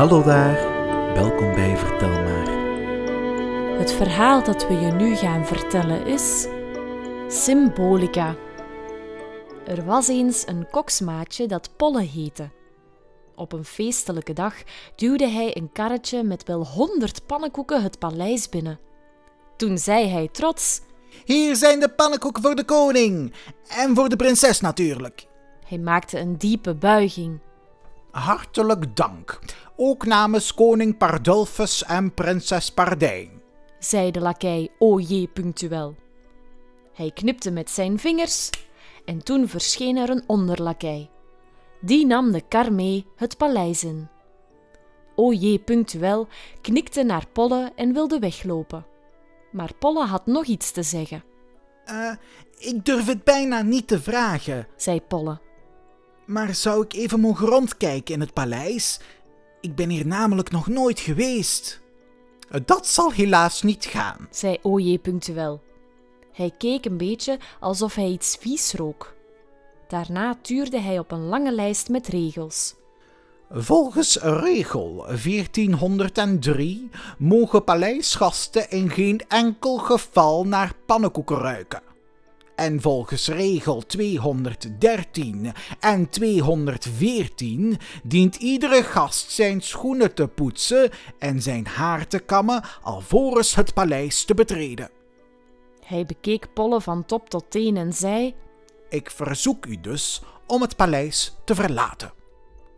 Hallo daar, welkom bij Vertel maar. Het verhaal dat we je nu gaan vertellen is Symbolica. Er was eens een koksmaatje dat Polle heette. Op een feestelijke dag duwde hij een karretje met wel honderd pannenkoeken het paleis binnen. Toen zei hij trots: Hier zijn de pannenkoeken voor de koning. En voor de prinses natuurlijk. Hij maakte een diepe buiging. Hartelijk dank. Ook namens koning Pardulfus en prinses Pardijn. zei de lakij Oje punctueel. Hij knipte met zijn vingers en toen verscheen er een onderlakij. Die nam de kar mee het paleis in. Oje punctueel knikte naar Polle en wilde weglopen. Maar Polle had nog iets te zeggen, Eh, ik durf het bijna niet te vragen. zei Polle. Maar zou ik even mogen rondkijken in het paleis? Ik ben hier namelijk nog nooit geweest. Dat zal helaas niet gaan. zei Oje punctueel. Hij keek een beetje alsof hij iets vies rook. Daarna tuurde hij op een lange lijst met regels. Volgens regel 1403 mogen paleisgasten in geen enkel geval naar pannenkoeken ruiken. En volgens regel 213 en 214 dient iedere gast zijn schoenen te poetsen en zijn haar te kammen alvorens het paleis te betreden. Hij bekeek Polle van top tot teen en zei: Ik verzoek u dus om het paleis te verlaten.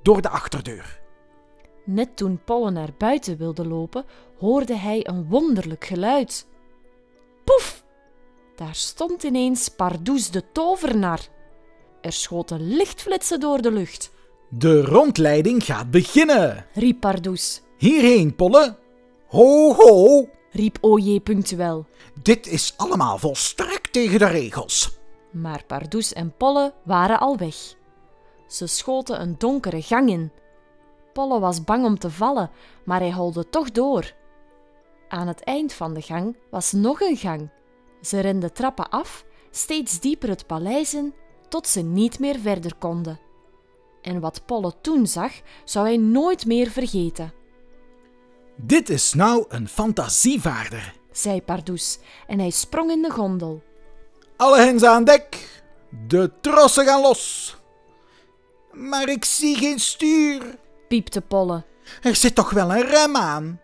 Door de achterdeur. Net toen Polle naar buiten wilde lopen, hoorde hij een wonderlijk geluid. Poef! Daar stond ineens Pardoes de tovenaar. Er schoten lichtflitsen door de lucht, De rondleiding gaat beginnen. riep Pardoes. Hierheen, Polle. Ho, ho. Riep Oje punctueel. Dit is allemaal volstrekt tegen de regels. Maar Pardoes en Polle waren al weg. Ze schoten een donkere gang in. Polle was bang om te vallen, maar hij holde toch door. Aan het eind van de gang was nog een gang. Ze renden trappen af, steeds dieper het paleis in, tot ze niet meer verder konden. En wat Polle toen zag, zou hij nooit meer vergeten, Dit is nou een fantasievaarder. zei Pardoes, en hij sprong in de gondel. Alle hens aan dek. De trossen gaan los. Maar ik zie geen stuur. Piepte Polle. Er zit toch wel een rem aan.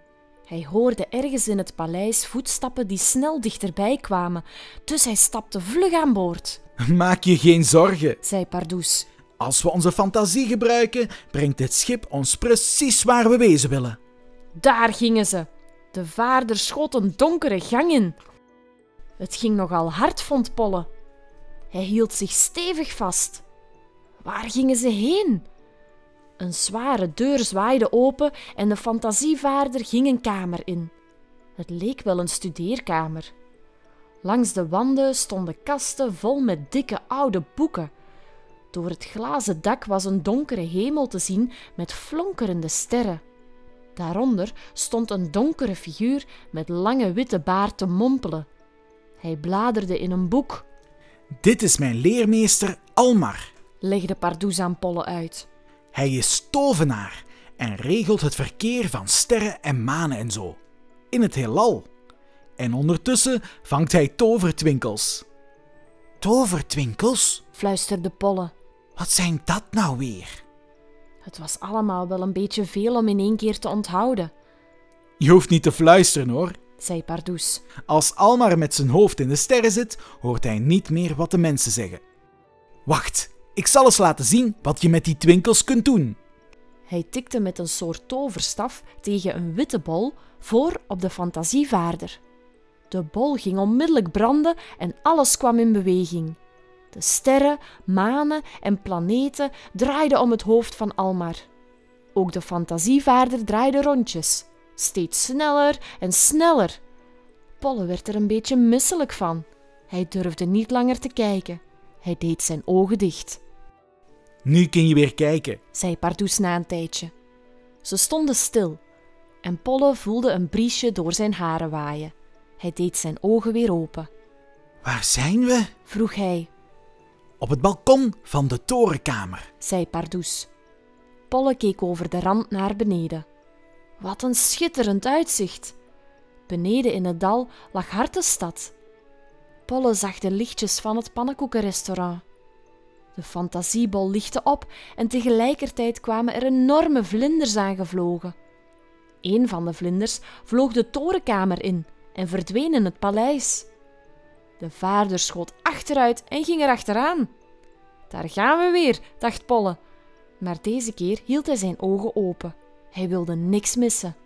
Hij hoorde ergens in het paleis voetstappen die snel dichterbij kwamen, dus hij stapte vlug aan boord, Maak je geen zorgen. zei Pardoes. Als we onze fantasie gebruiken, brengt dit schip ons precies waar we wezen willen. Daar gingen ze. De vaarder schoot een donkere gang in. Het ging nogal hard, vond Polle. Hij hield zich stevig vast. Waar gingen ze heen? Een zware deur zwaaide open en de fantasievaarder ging een kamer in. Het leek wel een studeerkamer. Langs de wanden stonden kasten vol met dikke oude boeken. Door het glazen dak was een donkere hemel te zien met flonkerende sterren. Daaronder stond een donkere figuur met lange witte baard te mompelen. Hij bladerde in een boek, Dit is mijn leermeester Almar. legde Pardoes aan Polle uit. Hij is tovenaar en regelt het verkeer van sterren en manen en zo. In het heelal. En ondertussen vangt hij tovertwinkels. Tovertwinkels? fluisterde Polle. Wat zijn dat nou weer? Het was allemaal wel een beetje veel om in één keer te onthouden, Je hoeft niet te fluisteren hoor. zei Pardoes. Als Almar met zijn hoofd in de sterren zit, hoort hij niet meer wat de mensen zeggen. Wacht, ik zal eens laten zien wat je met die twinkels kunt doen. Hij tikte met een soort toverstaf tegen een witte bol voor op de fantasievaarder. De bol ging onmiddellijk branden en alles kwam in beweging. De sterren, manen en planeten draaiden om het hoofd van Almar. Ook de fantasievaarder draaide rondjes, steeds sneller en sneller. Polle werd er een beetje misselijk van. Hij durfde niet langer te kijken. Hij deed zijn ogen dicht Nu kun je weer kijken. zei Pardoes na een tijdje. Ze stonden stil en Polle voelde een briesje door zijn haren waaien. Hij deed zijn ogen weer open. Waar zijn we? Vroeg hij, Op het balkon van de torenkamer. zei Pardoes. Polle keek over de rand naar beneden. Wat een schitterend uitzicht! Beneden in het dal lag Hartenstad. Polle zag de lichtjes van het pannenkoekenrestaurant. De fantasiebol lichtte op en tegelijkertijd kwamen er enorme vlinders aangevlogen. Een van de vlinders vloog de torenkamer in en verdween in het paleis. De vaarder schoot achteruit en ging er achteraan. Daar gaan we weer, dacht Polle. Maar deze keer hield hij zijn ogen open. Hij wilde niks missen.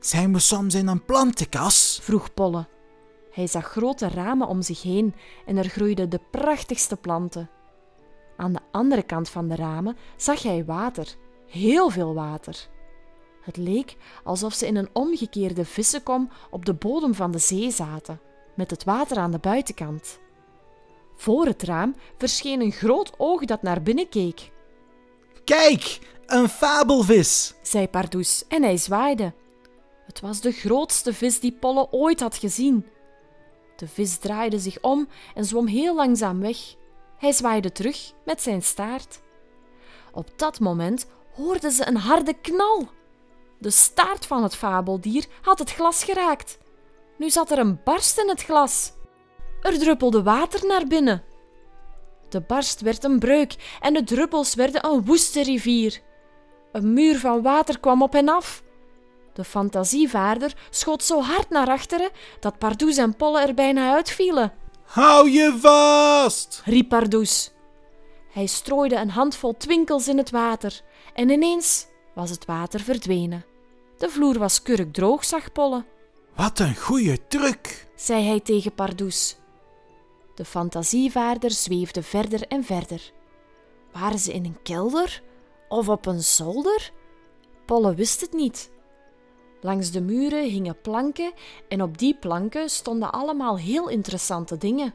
Zijn we soms in een plantenkas? vroeg Polle. Hij zag grote ramen om zich heen en er groeiden de prachtigste planten. Aan de andere kant van de ramen zag hij water, heel veel water. Het leek alsof ze in een omgekeerde vissenkom op de bodem van de zee zaten, met het water aan de buitenkant. Voor het raam verscheen een groot oog dat naar binnen keek. Kijk, een fabelvis, zei Pardoes en hij zwaaide. Het was de grootste vis die Polle ooit had gezien. De vis draaide zich om en zwom heel langzaam weg. Hij zwaaide terug met zijn staart. Op dat moment hoorden ze een harde knal. De staart van het fabeldier had het glas geraakt. Nu zat er een barst in het glas. Er druppelde water naar binnen. De barst werd een breuk en de druppels werden een woeste rivier. Een muur van water kwam op hen af. De fantasievaarder schoot zo hard naar achteren dat Pardoes en Polle er bijna uitvielen. Hou je vast! riep Pardoes. Hij strooide een handvol twinkels in het water en ineens was het water verdwenen. De vloer was kurkdroog, zag Polle. Wat een goede truc, zei hij tegen Pardoes. De fantasievaarder zweefde verder en verder. Waren ze in een kelder of op een zolder? Polle wist het niet. Langs de muren hingen planken en op die planken stonden allemaal heel interessante dingen.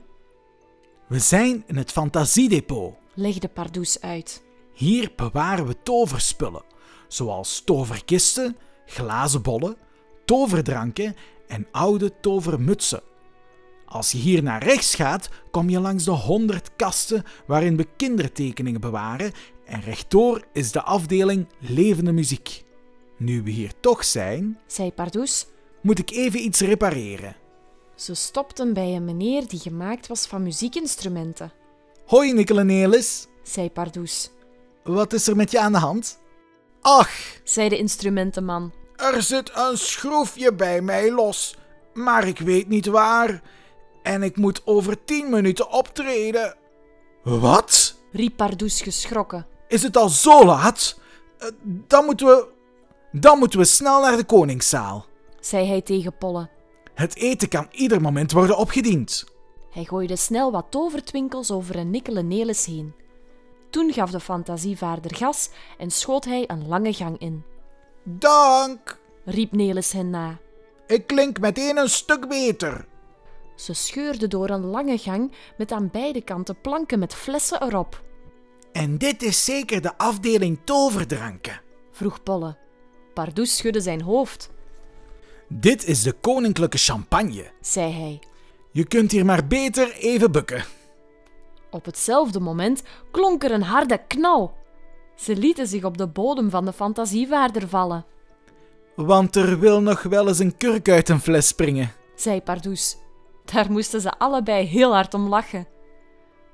We zijn in het fantasiedepot, legde Pardoes uit. Hier bewaren we toverspullen, zoals toverkisten, glazen bollen, toverdranken en oude tovermutsen. Als je hier naar rechts gaat, kom je langs de honderd kasten waarin we kindertekeningen bewaren en rechtdoor is de afdeling levende muziek. Nu we hier toch zijn, zei Pardoes, moet ik even iets repareren. Ze stopten bij een meneer die gemaakt was van muziekinstrumenten. Hoi Nicolenelis, zei Pardoes. Wat is er met je aan de hand? Ach, zei de instrumentenman. Er zit een schroefje bij mij los, maar ik weet niet waar. En ik moet over tien minuten optreden. Wat? riep Pardoes geschrokken. Is het al zo laat? Eh, dan moeten we. Dan moeten we snel naar de koningszaal, zei hij tegen Polle. Het eten kan ieder moment worden opgediend. Hij gooide snel wat tovertwinkels over een nikkelen nelis heen. Toen gaf de fantasievaarder gas en schoot hij een lange gang in. Dank, riep Nelis hen na. Ik klink meteen een stuk beter. Ze scheurde door een lange gang met aan beide kanten planken met flessen erop. En dit is zeker de afdeling toverdranken? vroeg Polle. Pardoes schudde zijn hoofd. Dit is de koninklijke champagne, zei hij. Je kunt hier maar beter even bukken. Op hetzelfde moment klonk er een harde knal. Ze lieten zich op de bodem van de fantasievaarder vallen. Want er wil nog wel eens een kurk uit een fles springen, zei Pardoes. Daar moesten ze allebei heel hard om lachen.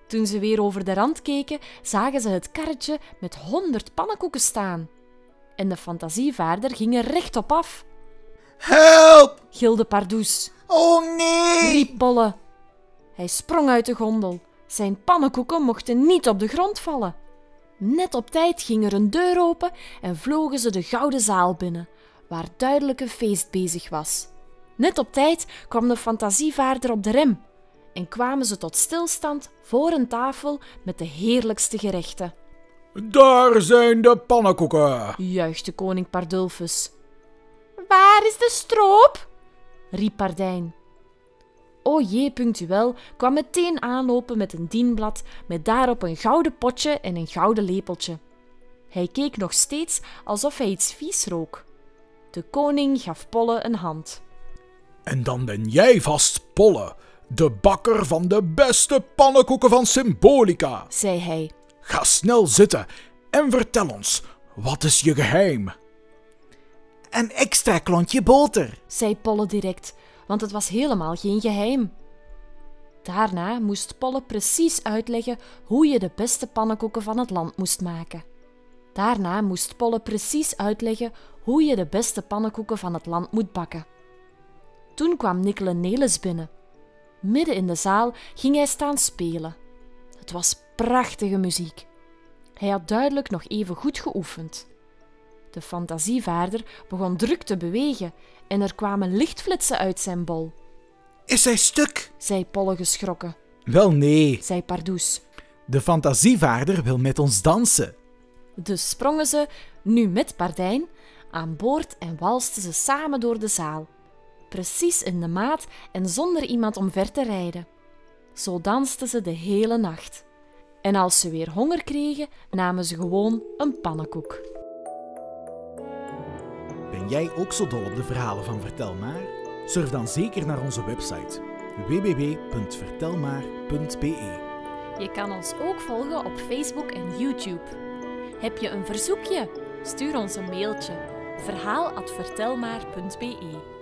Toen ze weer over de rand keken, zagen ze het karretje met honderd pannenkoeken staan. En de fantasievaarder ging er rechtop af. Help! gilde Pardoes. Oh nee! riep Bolle. Hij sprong uit de gondel. Zijn pannenkoeken mochten niet op de grond vallen. Net op tijd ging er een deur open en vlogen ze de gouden zaal binnen, waar duidelijk een feest bezig was. Net op tijd kwam de fantasievaarder op de rem en kwamen ze tot stilstand voor een tafel met de heerlijkste gerechten. Daar zijn de pannenkoeken, juichte koning Pardulfus. Waar is de stroop? riep Pardijn. O jee, punctueel kwam meteen aanlopen met een dienblad met daarop een gouden potje en een gouden lepeltje. Hij keek nog steeds alsof hij iets vies rook. De koning gaf Polle een hand. En dan ben jij vast Polle, de bakker van de beste pannenkoeken van Symbolica, zei hij. Ga snel zitten en vertel ons, wat is je geheim? Een extra klontje boter. zei Polle direct, want het was helemaal geen geheim. Daarna moest Polle precies uitleggen hoe je de beste pannenkoeken van het land moest maken. Daarna moest Polle precies uitleggen hoe je de beste pannenkoeken van het land moet bakken. Toen kwam Nikkele Nelis binnen. Midden in de zaal ging hij staan spelen. Het was prachtige muziek. Hij had duidelijk nog even goed geoefend. De fantasievaarder begon druk te bewegen en er kwamen lichtflitsen uit zijn bol, Is hij stuk? zei Polle geschrokken, Wel nee. zei Pardoes. De fantasievaarder wil met ons dansen. Dus sprongen ze, nu met Pardijn, aan boord en walsten ze samen door de zaal. Precies in de maat en zonder iemand omver te rijden. Zo dansten ze de hele nacht. En als ze weer honger kregen, namen ze gewoon een pannenkoek. Ben jij ook zo dol op de verhalen van Vertel Maar? Surf dan zeker naar onze website www.vertelmaar.be. Je kan ons ook volgen op Facebook en YouTube. Heb je een verzoekje? Stuur ons een mailtje verhaal@vertelmaar.be.